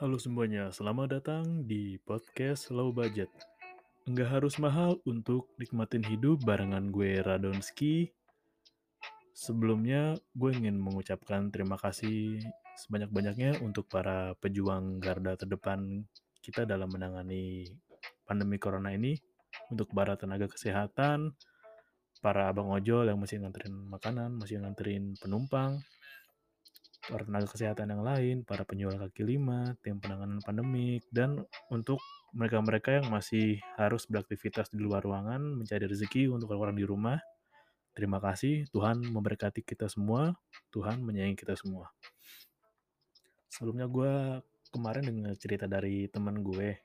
Halo semuanya, selamat datang di podcast Low Budget. Enggak harus mahal untuk nikmatin hidup barengan gue Radonski. Sebelumnya, gue ingin mengucapkan terima kasih sebanyak-banyaknya untuk para pejuang garda terdepan kita dalam menangani pandemi corona ini untuk para tenaga kesehatan, para abang ojol yang masih nganterin makanan, masih nganterin penumpang, para tenaga kesehatan yang lain, para penjual kaki lima, tim penanganan pandemik, dan untuk mereka-mereka yang masih harus beraktivitas di luar ruangan, mencari rezeki untuk orang-orang di rumah. Terima kasih, Tuhan memberkati kita semua, Tuhan menyayangi kita semua. Sebelumnya gue kemarin dengar cerita dari teman gue,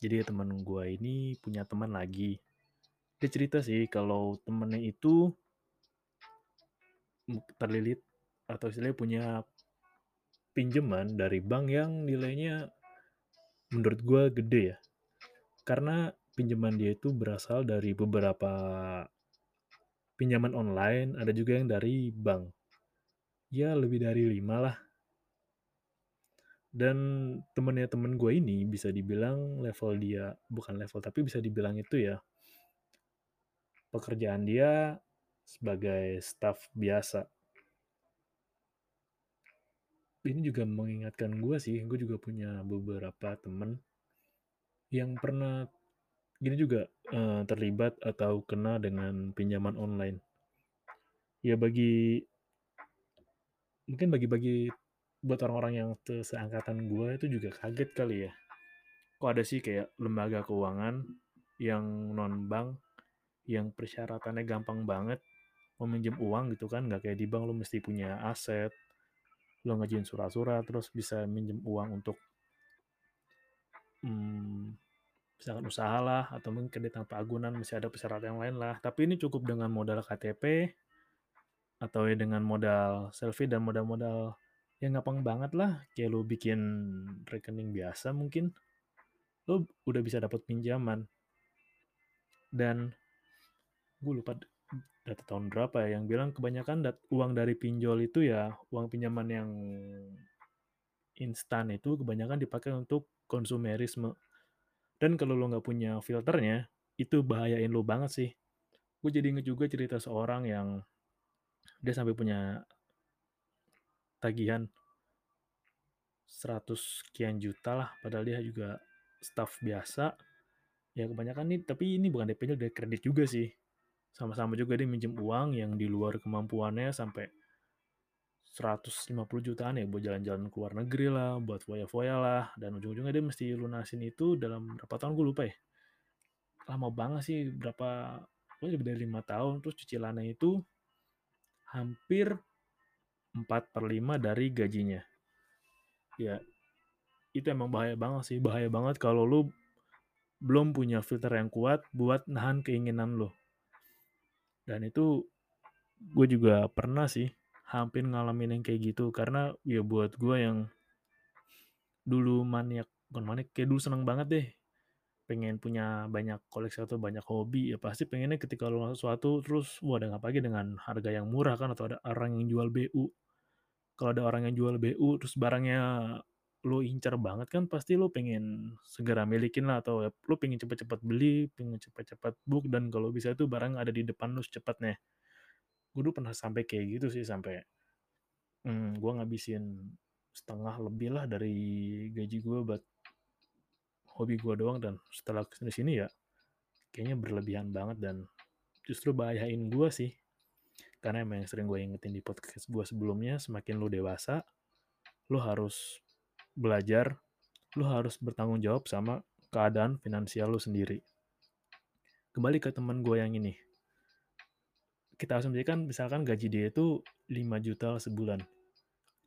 jadi teman gue ini punya teman lagi. Dia cerita sih kalau temennya itu terlilit atau istilahnya punya pinjaman dari bank yang nilainya menurut gue gede ya. Karena pinjaman dia itu berasal dari beberapa pinjaman online, ada juga yang dari bank. Ya lebih dari lima lah dan temennya temen gue ini bisa dibilang level dia bukan level tapi bisa dibilang itu ya pekerjaan dia sebagai staff biasa ini juga mengingatkan gue sih gue juga punya beberapa temen yang pernah gini juga uh, terlibat atau kena dengan pinjaman online ya bagi mungkin bagi-bagi buat orang-orang yang seangkatan gue itu juga kaget kali ya. Kok ada sih kayak lembaga keuangan yang non bank yang persyaratannya gampang banget mau minjem uang gitu kan nggak kayak di bank lo mesti punya aset lo ngajuin surat-surat terus bisa minjem uang untuk hmm, misalkan usaha lah atau mungkin kredit tanpa agunan masih ada persyaratan yang lain lah. Tapi ini cukup dengan modal KTP atau ya dengan modal selfie dan modal-modal ya gampang banget lah. Kayak lo bikin rekening biasa mungkin lo udah bisa dapat pinjaman. Dan gue lupa data tahun berapa ya? Yang bilang kebanyakan dat uang dari pinjol itu ya uang pinjaman yang instan itu kebanyakan dipakai untuk konsumerisme. Dan kalau lo nggak punya filternya itu bahayain lo banget sih. Gue jadi inget juga cerita seorang yang dia sampai punya tagihan 100 sekian juta lah padahal dia juga staff biasa. Ya kebanyakan nih tapi ini bukan DP-nya dari kredit juga sih sama-sama juga dia minjem uang yang di luar kemampuannya sampai 150 jutaan ya buat jalan-jalan ke luar negeri lah, buat foya-foya lah, dan ujung-ujungnya dia mesti lunasin itu dalam berapa tahun gue lupa ya. Lama banget sih, berapa, lebih dari lima tahun, terus cicilannya itu hampir 4 per 5 dari gajinya. Ya, itu emang bahaya banget sih. Bahaya banget kalau lu belum punya filter yang kuat buat nahan keinginan lo. Dan itu gue juga pernah sih hampir ngalamin yang kayak gitu. Karena ya buat gue yang dulu maniak, bukan maniak, kayak dulu seneng banget deh. Pengen punya banyak koleksi atau banyak hobi ya pasti pengennya ketika lo sesuatu terus wah ada apa lagi dengan harga yang murah kan? Atau ada orang yang jual BU kalau ada orang yang jual BU terus barangnya lo incar banget kan pasti lo pengen segera milikin lah atau lo pengen cepet-cepet beli, pengen cepet-cepet book dan kalau bisa itu barang ada di depan lo secepatnya. Gue dulu pernah sampai kayak gitu sih sampai hmm, gue ngabisin setengah lebih lah dari gaji gue buat hobi gue doang dan setelah ke sini sini ya kayaknya berlebihan banget dan justru bahayain gue sih karena emang yang sering gue ingetin di podcast gue sebelumnya semakin lu dewasa lu harus belajar lu harus bertanggung jawab sama keadaan finansial lu sendiri kembali ke teman gue yang ini kita asumsikan misalkan gaji dia itu 5 juta sebulan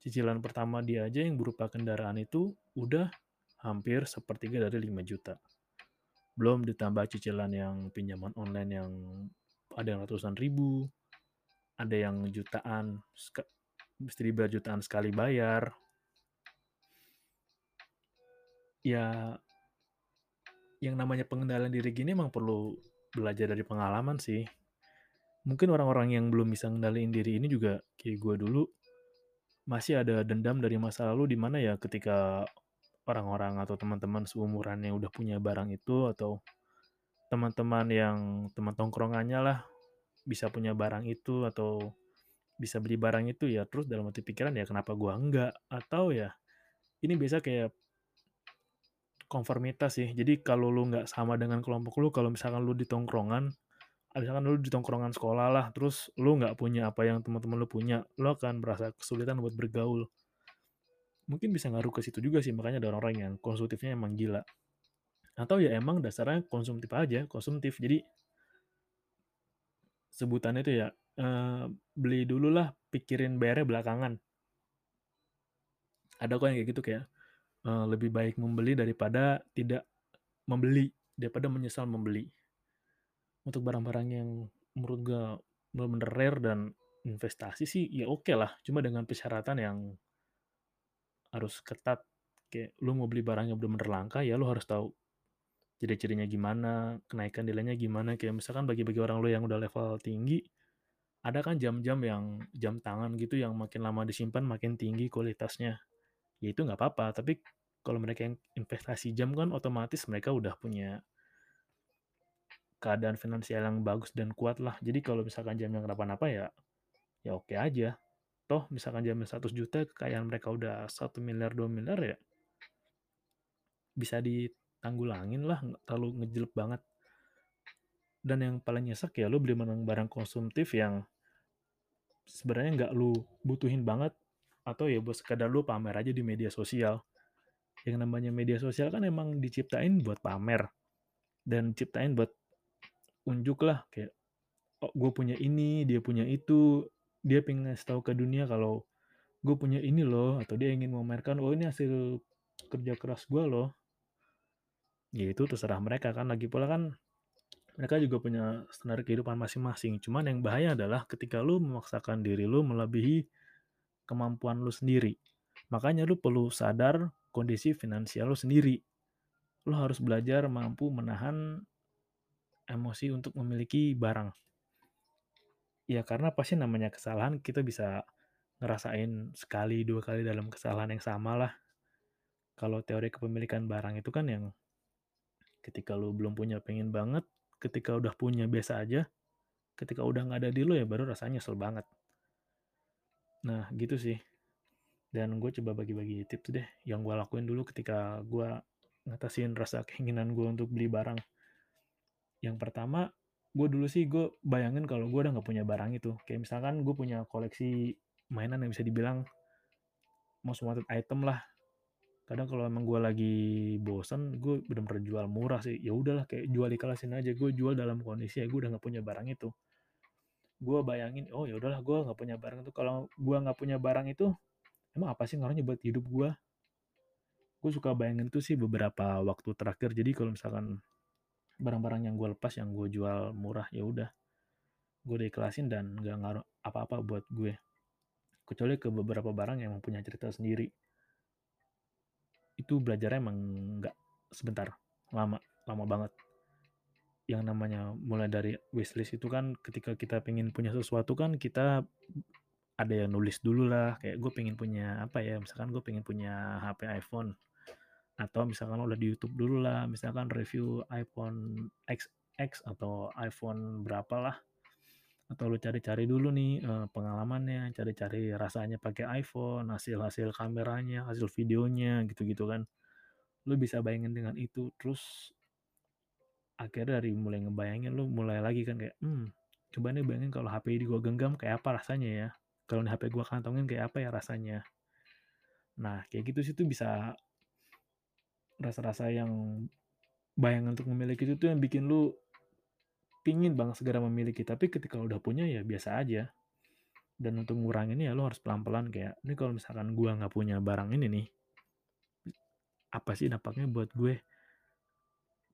cicilan pertama dia aja yang berupa kendaraan itu udah hampir sepertiga dari 5 juta. Belum ditambah cicilan yang pinjaman online yang ada yang ratusan ribu, ada yang jutaan, mesti dibayar jutaan sekali bayar. Ya, yang namanya pengendalian diri gini emang perlu belajar dari pengalaman sih. Mungkin orang-orang yang belum bisa ngendaliin diri ini juga kayak gue dulu, masih ada dendam dari masa lalu di mana ya ketika orang-orang atau teman-teman seumuran yang udah punya barang itu atau teman-teman yang teman tongkrongannya lah bisa punya barang itu atau bisa beli barang itu ya terus dalam hati pikiran ya kenapa gua enggak atau ya ini biasa kayak konformitas sih. Jadi kalau lu nggak sama dengan kelompok lu kalau misalkan lu di tongkrongan misalkan lu di tongkrongan sekolah lah terus lu nggak punya apa yang teman-teman lu punya lu akan merasa kesulitan buat bergaul. Mungkin bisa ngaruh ke situ juga sih makanya ada orang-orang yang konsumtifnya emang gila. Atau ya emang dasarnya konsumtif aja konsumtif. Jadi sebutannya itu ya uh, beli dulu lah pikirin bayarnya belakangan. Ada kok yang kayak gitu kayak uh, lebih baik membeli daripada tidak membeli daripada menyesal membeli. Untuk barang-barang yang menurut gue benar-benar rare dan investasi sih ya oke okay lah. Cuma dengan persyaratan yang harus ketat kayak lu mau beli barang yang benar-benar langka ya lu harus tahu ciri-cirinya gimana kenaikan nilainya gimana. Kayak misalkan bagi-bagi orang lu yang udah level tinggi ada kan jam-jam yang jam tangan gitu yang makin lama disimpan makin tinggi kualitasnya ya itu nggak apa-apa tapi kalau mereka yang investasi jam kan otomatis mereka udah punya keadaan finansial yang bagus dan kuat lah. Jadi kalau misalkan jam yang kenapa-napa ya ya oke aja. Toh misalkan jamnya 100 juta kekayaan mereka udah satu miliar dua miliar ya bisa ditanggulangin lah nggak terlalu ngejelek banget. Dan yang paling nyesek ya lu beli barang barang konsumtif yang sebenarnya nggak lu butuhin banget atau ya buat sekadar lu pamer aja di media sosial. Yang namanya media sosial kan emang diciptain buat pamer. Dan ciptain buat unjuk lah kayak oh gue punya ini dia punya itu. Dia pengen ngasih tahu ke dunia kalau gue punya ini loh atau dia ingin memamerkan oh ini hasil kerja keras gue loh. Ya itu terserah mereka kan. Lagi pula kan mereka juga punya standar kehidupan masing-masing. Cuman yang bahaya adalah ketika lu memaksakan diri lu melebihi kemampuan lu sendiri makanya lu perlu sadar kondisi finansial lu sendiri lu harus belajar mampu menahan emosi untuk memiliki barang Ya karena pasti namanya kesalahan kita bisa ngerasain sekali dua kali dalam kesalahan yang sama lah. Kalau teori kepemilikan barang itu kan yang ketika lu belum punya pengen banget, ketika udah punya biasa aja, ketika udah nggak ada di lu ya baru rasanya nyesel banget. Nah gitu sih. Dan gue coba bagi-bagi tips deh yang gue lakuin dulu ketika gue ngatasin rasa keinginan gue untuk beli barang. Yang pertama, gue dulu sih gue bayangin kalau gue udah nggak punya barang itu. Kayak misalkan gue punya koleksi mainan yang bisa dibilang most wanted item lah. Kadang kalau emang gue lagi bosen gue bener-bener jual murah sih. Ya udahlah kayak jual ikhlasin aja. Gue jual dalam kondisi ya gue udah nggak punya barang itu gue bayangin oh ya udahlah gue nggak punya barang itu kalau gue nggak punya barang itu emang apa sih ngaruhnya buat hidup gue gue suka bayangin tuh sih beberapa waktu terakhir. Jadi kalau misalkan barang-barang yang gue lepas yang gue jual murah ya udah gue diiklasin dan gak ngaruh apa-apa buat gue. Kecuali ke beberapa barang yang punya cerita sendiri. Itu belajarnya emang nggak sebentar lama lama banget yang namanya mulai dari wishlist itu kan ketika kita pengen punya sesuatu kan kita ada yang nulis dulu lah kayak gue pengen punya apa ya misalkan gue pengen punya HP iPhone atau misalkan udah di YouTube dulu lah misalkan review iPhone XX atau iPhone berapa lah Atau lu cari-cari dulu nih, eee, pengalamannya, cari-cari rasanya pakai iPhone, hasil-hasil kameranya, hasil videonya, gitu-gitu kan. Lu bisa bayangin dengan itu, terus akhirnya dari mulai ngebayangin lu mulai lagi kan kayak, "Mmm, coba nih bayangin kalau HP ini gua genggam kayak apa rasanya ya? Kalau nih HP gua kantongin kayak apa ya rasanya?" Nah, kayak gitu sih tuh bisa rasa-rasa yang bayangan untuk memiliki itu tuh yang bikin lu pingin banget segera memiliki, tapi ketika udah punya ya biasa aja. Dan untuk nguranginnya ya lu harus pelan-pelan kayak, "Ini kalau misalkan gua nggak punya barang ini nih, apa sih dampaknya buat gue?"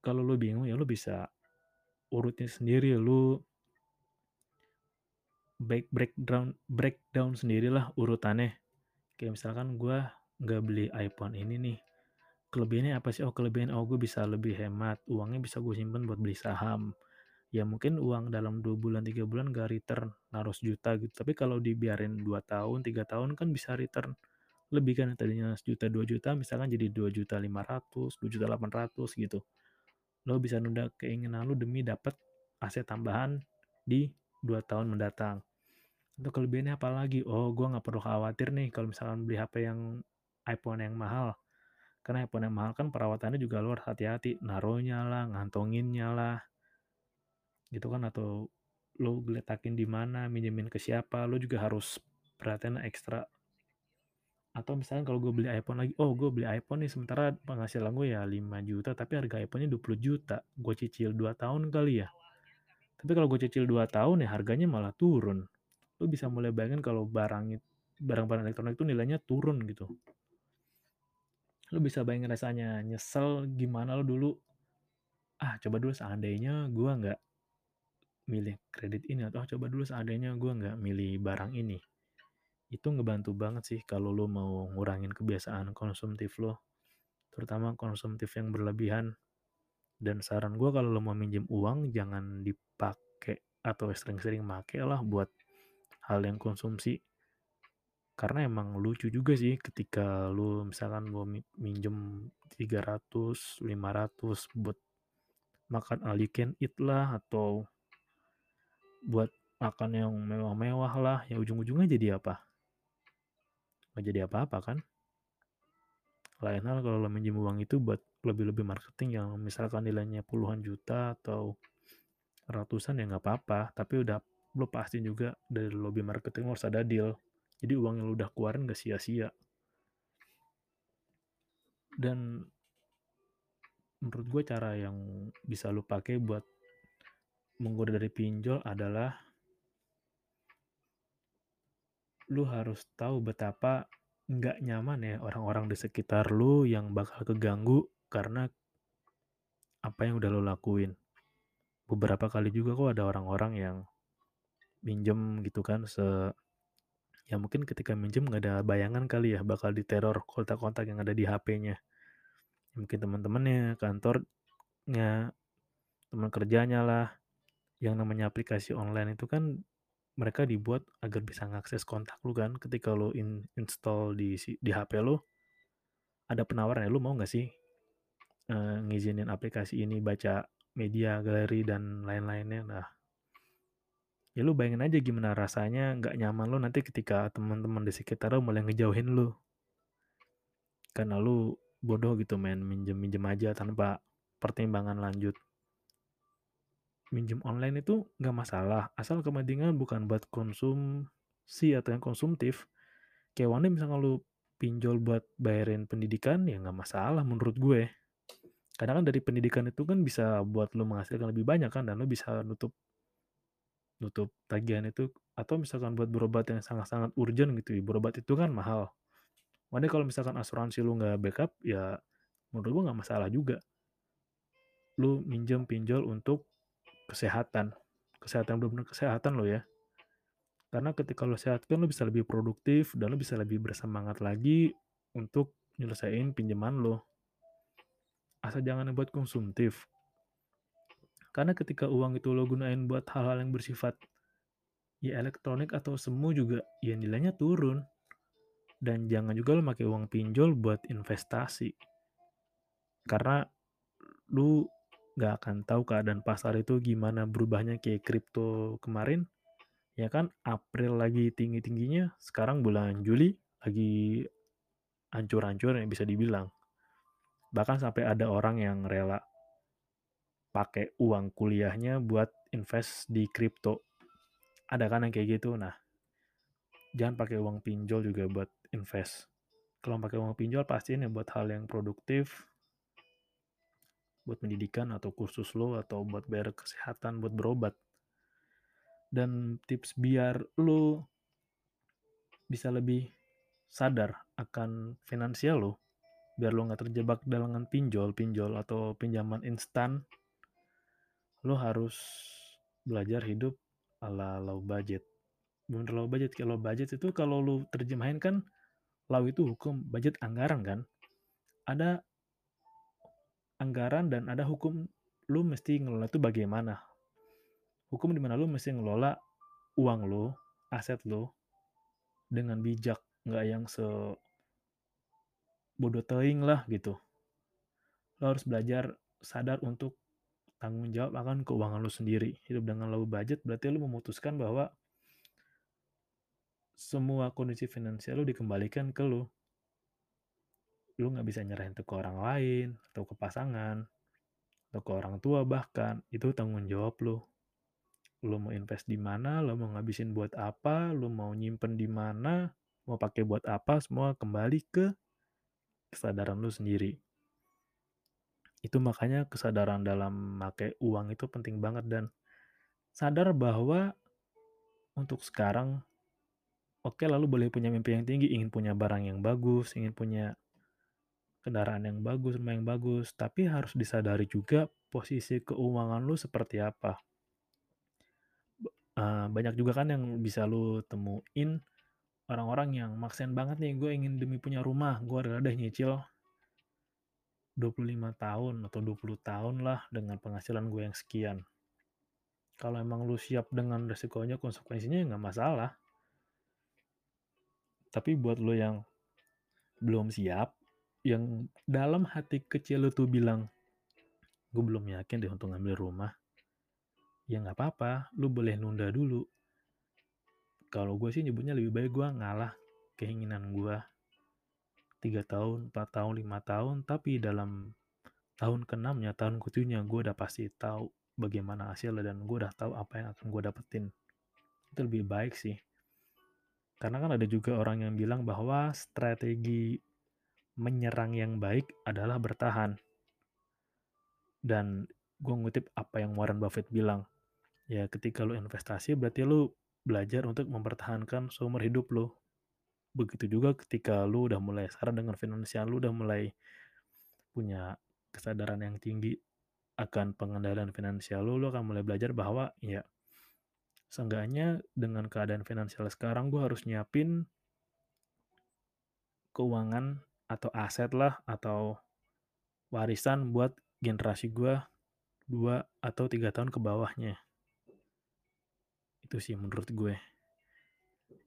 Kalau lu bingung ya lu bisa urutin sendiri, lu break breakdown breakdown sendirilah urutannya. Kayak misalkan gua nggak beli iPhone ini nih, kelebihannya apa sih? Oh kelebihan, oh gue bisa lebih hemat, uangnya bisa gue simpen buat beli saham. Ya mungkin uang dalam 2 bulan, 3 bulan nggak return, naruh sejuta gitu, tapi kalau dibiarin 2 tahun, 3 tahun kan bisa return lebih kan, tadinya sejuta, 2 juta misalkan jadi 2.500.000, 2.800.000 gitu. Lo bisa nunda keinginan lu demi dapat aset tambahan di 2 tahun mendatang. Untuk kelebihannya apa lagi? Oh, gue nggak perlu khawatir nih kalau misalkan beli HP yang iPhone yang mahal. Karena iPhone yang mahal kan perawatannya juga lu harus hati-hati, naruhnya lah, ngantonginnya lah. Gitu kan atau lu geletakin di mana, minjemin ke siapa, lu juga harus perhatian ekstra. Atau misalnya kalau gue beli iPhone lagi, oh gue beli iPhone nih sementara penghasilan gue ya 5 juta, tapi harga iPhone-nya 20 juta. Gue cicil 2 tahun kali ya. Tapi kalau gue cicil 2 tahun ya harganya malah turun. Lu bisa mulai bayangin kalau barang barang-barang elektronik itu nilainya turun gitu. Lu bisa bayangin rasanya nyesel gimana lu dulu, "Ah, coba dulu seandainya gue nggak milih kredit ini," atau, "Ah, coba dulu seandainya gue nggak milih barang ini." Itu ngebantu banget sih kalau lu mau ngurangin kebiasaan konsumtif lo, terutama konsumtif yang berlebihan. Dan saran gue kalau lu mau minjem uang jangan dipakai atau sering-sering make lah buat hal yang konsumsi. Karena emang lucu juga sih ketika lu misalkan mau mi minjem 300, 500 buat makan all you can eat lah, atau buat makan yang mewah-mewah lah, ya ujung-ujungnya jadi apa? Nggak jadi apa-apa kan? Lain hal kalau lu minjem uang itu buat lebih-lebih marketing yang misalkan nilainya puluhan juta atau ratusan ya nggak apa-apa, tapi udah lu pastiin juga dari lobby marketing lu harus ada deal. Jadi uang yang lu udah keluarin nggak sia-sia. Dan menurut gue cara yang bisa lu pakai buat menggoda dari pinjol adalah lu harus tahu betapa nggak nyaman ya orang-orang di sekitar lu yang bakal keganggu karena apa yang udah lu lakuin. Beberapa kali juga kok ada orang-orang yang minjem gitu kan se ya mungkin ketika minjem nggak ada bayangan kali ya bakal diteror kontak-kontak yang ada di HP-nya. Mungkin teman-temannya, kantornya, teman kerjanya lah. Yang namanya aplikasi online itu kan mereka dibuat agar bisa ngakses kontak lu kan ketika lu in install di di HP lu, ada penawaran ya, "Lu mau nggak sih, eee, ngizinin aplikasi ini baca media, galeri, dan lain-lainnya?" Nah ya lu bayangin aja gimana rasanya nggak nyaman lu nanti ketika teman-teman di sekitar lu mulai ngejauhin lu. Karena lu bodoh gitu main minjem-minjem aja tanpa pertimbangan lanjut. Minjem online itu nggak masalah, asal kepentingan bukan buat konsumsi atau yang konsumtif. Kayak one day misalkan lu pinjol buat bayarin pendidikan, ya nggak masalah menurut gue. Karena kan dari pendidikan itu kan bisa buat lu menghasilkan lebih banyak kan, dan lu bisa nutup nutup tagihan itu atau misalkan buat berobat yang sangat-sangat urgent gitu ya, berobat itu kan mahal. Day kalau misalkan asuransi lu nggak backup, ya menurut gue nggak masalah juga. Lu minjem pinjol untuk kesehatan. Kesehatan bener-bener kesehatan lo ya. Karena ketika lu sehat kan lu bisa lebih produktif dan lu bisa lebih bersemangat lagi untuk nyelesain pinjaman lo. Asal jangan buat konsumtif. Karena ketika uang itu lo gunain buat hal-hal yang bersifat ya elektronik atau semu juga ya nilainya turun. Dan jangan juga lu make uang pinjol buat investasi. Karena lu nggak akan tahu keadaan pasar itu gimana berubahnya kayak kripto kemarin. Ya kan April lagi tinggi-tingginya, sekarang bulan Juli lagi hancur-hancur yang bisa dibilang. Bahkan sampai ada orang yang rela pakai uang kuliahnya buat invest di kripto. Ada kan yang kayak gitu. Nah, jangan pakai uang pinjol juga buat invest. Kalau pakai uang pinjol pastiin ya buat hal yang produktif, buat pendidikan atau kursus lo atau buat bayar kesehatan, buat berobat. Dan tips biar lo bisa lebih sadar akan finansial lo biar lo nggak terjebak dalam pinjol pinjol atau pinjaman instan lo harus belajar hidup ala low budget. Bener low budget kalau budget itu kalau lo terjemahin kan low itu hukum budget anggaran kan. Ada anggaran dan ada hukum lo mesti ngelola itu bagaimana hukum di mana lu mesti ngelola uang lo, aset lo dengan bijak, nggak yang se bodoh teing lah gitu. Lo harus belajar sadar untuk tanggung jawab akan keuangan lo sendiri. Hidup dengan low budget berarti lo memutuskan bahwa semua kondisi finansial lo dikembalikan ke lo. Lo nggak bisa nyerahin itu ke orang lain, atau ke pasangan, atau ke orang tua bahkan. Itu tanggung jawab lo lo mau invest di mana, lo mau ngabisin buat apa, lo mau nyimpen di mana, mau pakai buat apa, semua kembali ke kesadaran lo sendiri. Itu makanya kesadaran dalam pakai uang itu penting banget dan sadar bahwa untuk sekarang oke lalu boleh punya mimpi yang tinggi, ingin punya barang yang bagus, ingin punya kendaraan yang bagus, rumah yang bagus, tapi harus disadari juga posisi keuangan lo seperti apa. Uh, banyak juga kan yang bisa lu temuin orang-orang yang maksain banget nih gue ingin demi punya rumah gue udah ada nyicil 25 tahun atau 20 tahun lah dengan penghasilan gue yang sekian. Kalau emang lu siap dengan resikonya konsekuensinya nggak masalah. Tapi buat lo yang belum siap yang dalam hati kecil lu tuh bilang gue belum yakin deh untuk ngambil rumah ya nggak apa-apa, lu boleh nunda dulu. Kalau gue sih nyebutnya lebih baik gue ngalah keinginan gue. tiga tahun, 4 tahun, 5 tahun, tapi dalam tahun ke-6-nya, tahun ke-7-nya gue udah pasti tahu bagaimana hasilnya dan gue udah tahu apa yang akan gue dapetin. Itu lebih baik sih. Karena kan ada juga orang yang bilang bahwa strategi menyerang yang baik adalah bertahan. Dan gue ngutip apa yang Warren Buffett bilang, ya ketika lu investasi berarti lu belajar untuk mempertahankan seumur hidup lu. Begitu juga ketika lu udah mulai sadar dengan finansial lu udah mulai punya kesadaran yang tinggi akan pengendalian finansial lu, lu akan mulai belajar bahwa ya seenggaknya dengan keadaan finansial sekarang gue harus nyiapin keuangan atau aset lah atau warisan buat generasi gue dua atau tiga tahun ke bawahnya. Itu sih menurut gue.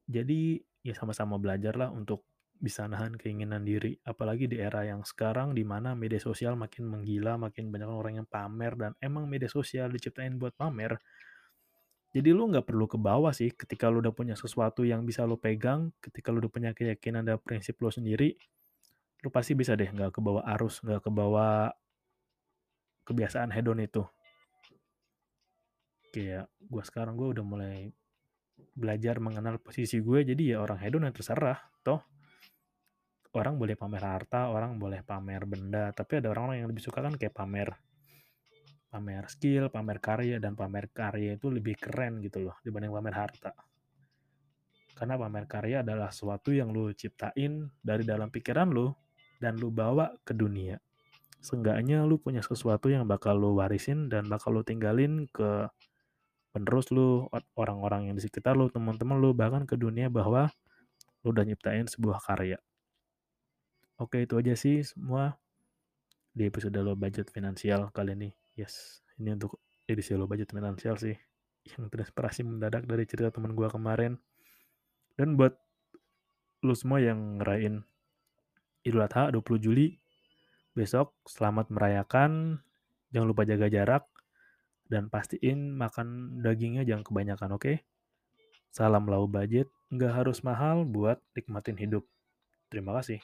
Jadi ya sama-sama belajar lah untuk bisa nahan keinginan diri. Apalagi di era yang sekarang di mana media sosial makin menggila, makin banyak orang yang pamer dan emang media sosial diciptain buat pamer. Jadi lu nggak perlu ke bawah sih ketika lu udah punya sesuatu yang bisa lu pegang, ketika lu udah punya keyakinan dan prinsip lu sendiri, lu pasti bisa deh nggak ke bawah arus, nggak ke bawah kebiasaan hedon itu. Kayak gue sekarang gue udah mulai belajar mengenal posisi gue jadi ya orang hedon yang terserah toh. Orang boleh pamer harta orang boleh pamer benda tapi ada orang-orang yang lebih suka kan kayak pamer pamer skill pamer karya dan pamer karya itu lebih keren gitu loh dibanding pamer harta. Karena pamer karya adalah sesuatu yang lu ciptain dari dalam pikiran lu dan lu bawa ke dunia seenggaknya lu punya sesuatu yang bakal lu warisin dan bakal lu tinggalin ke penerus lu, orang-orang yang di sekitar lu, teman-teman lu, bahkan ke dunia bahwa lu udah nyiptain sebuah karya. Oke, itu aja sih semua di episode lo budget finansial kali ini. Yes, ini untuk edisi lo budget finansial sih. Yang terinspirasi mendadak dari cerita teman gue kemarin. Dan buat lu semua yang ngerain Idul Adha 20 Juli, besok selamat merayakan. Jangan lupa jaga jarak dan pastiin makan dagingnya jangan kebanyakan, oke? Okay? Salam low budget, nggak harus mahal buat nikmatin hidup. Terima kasih.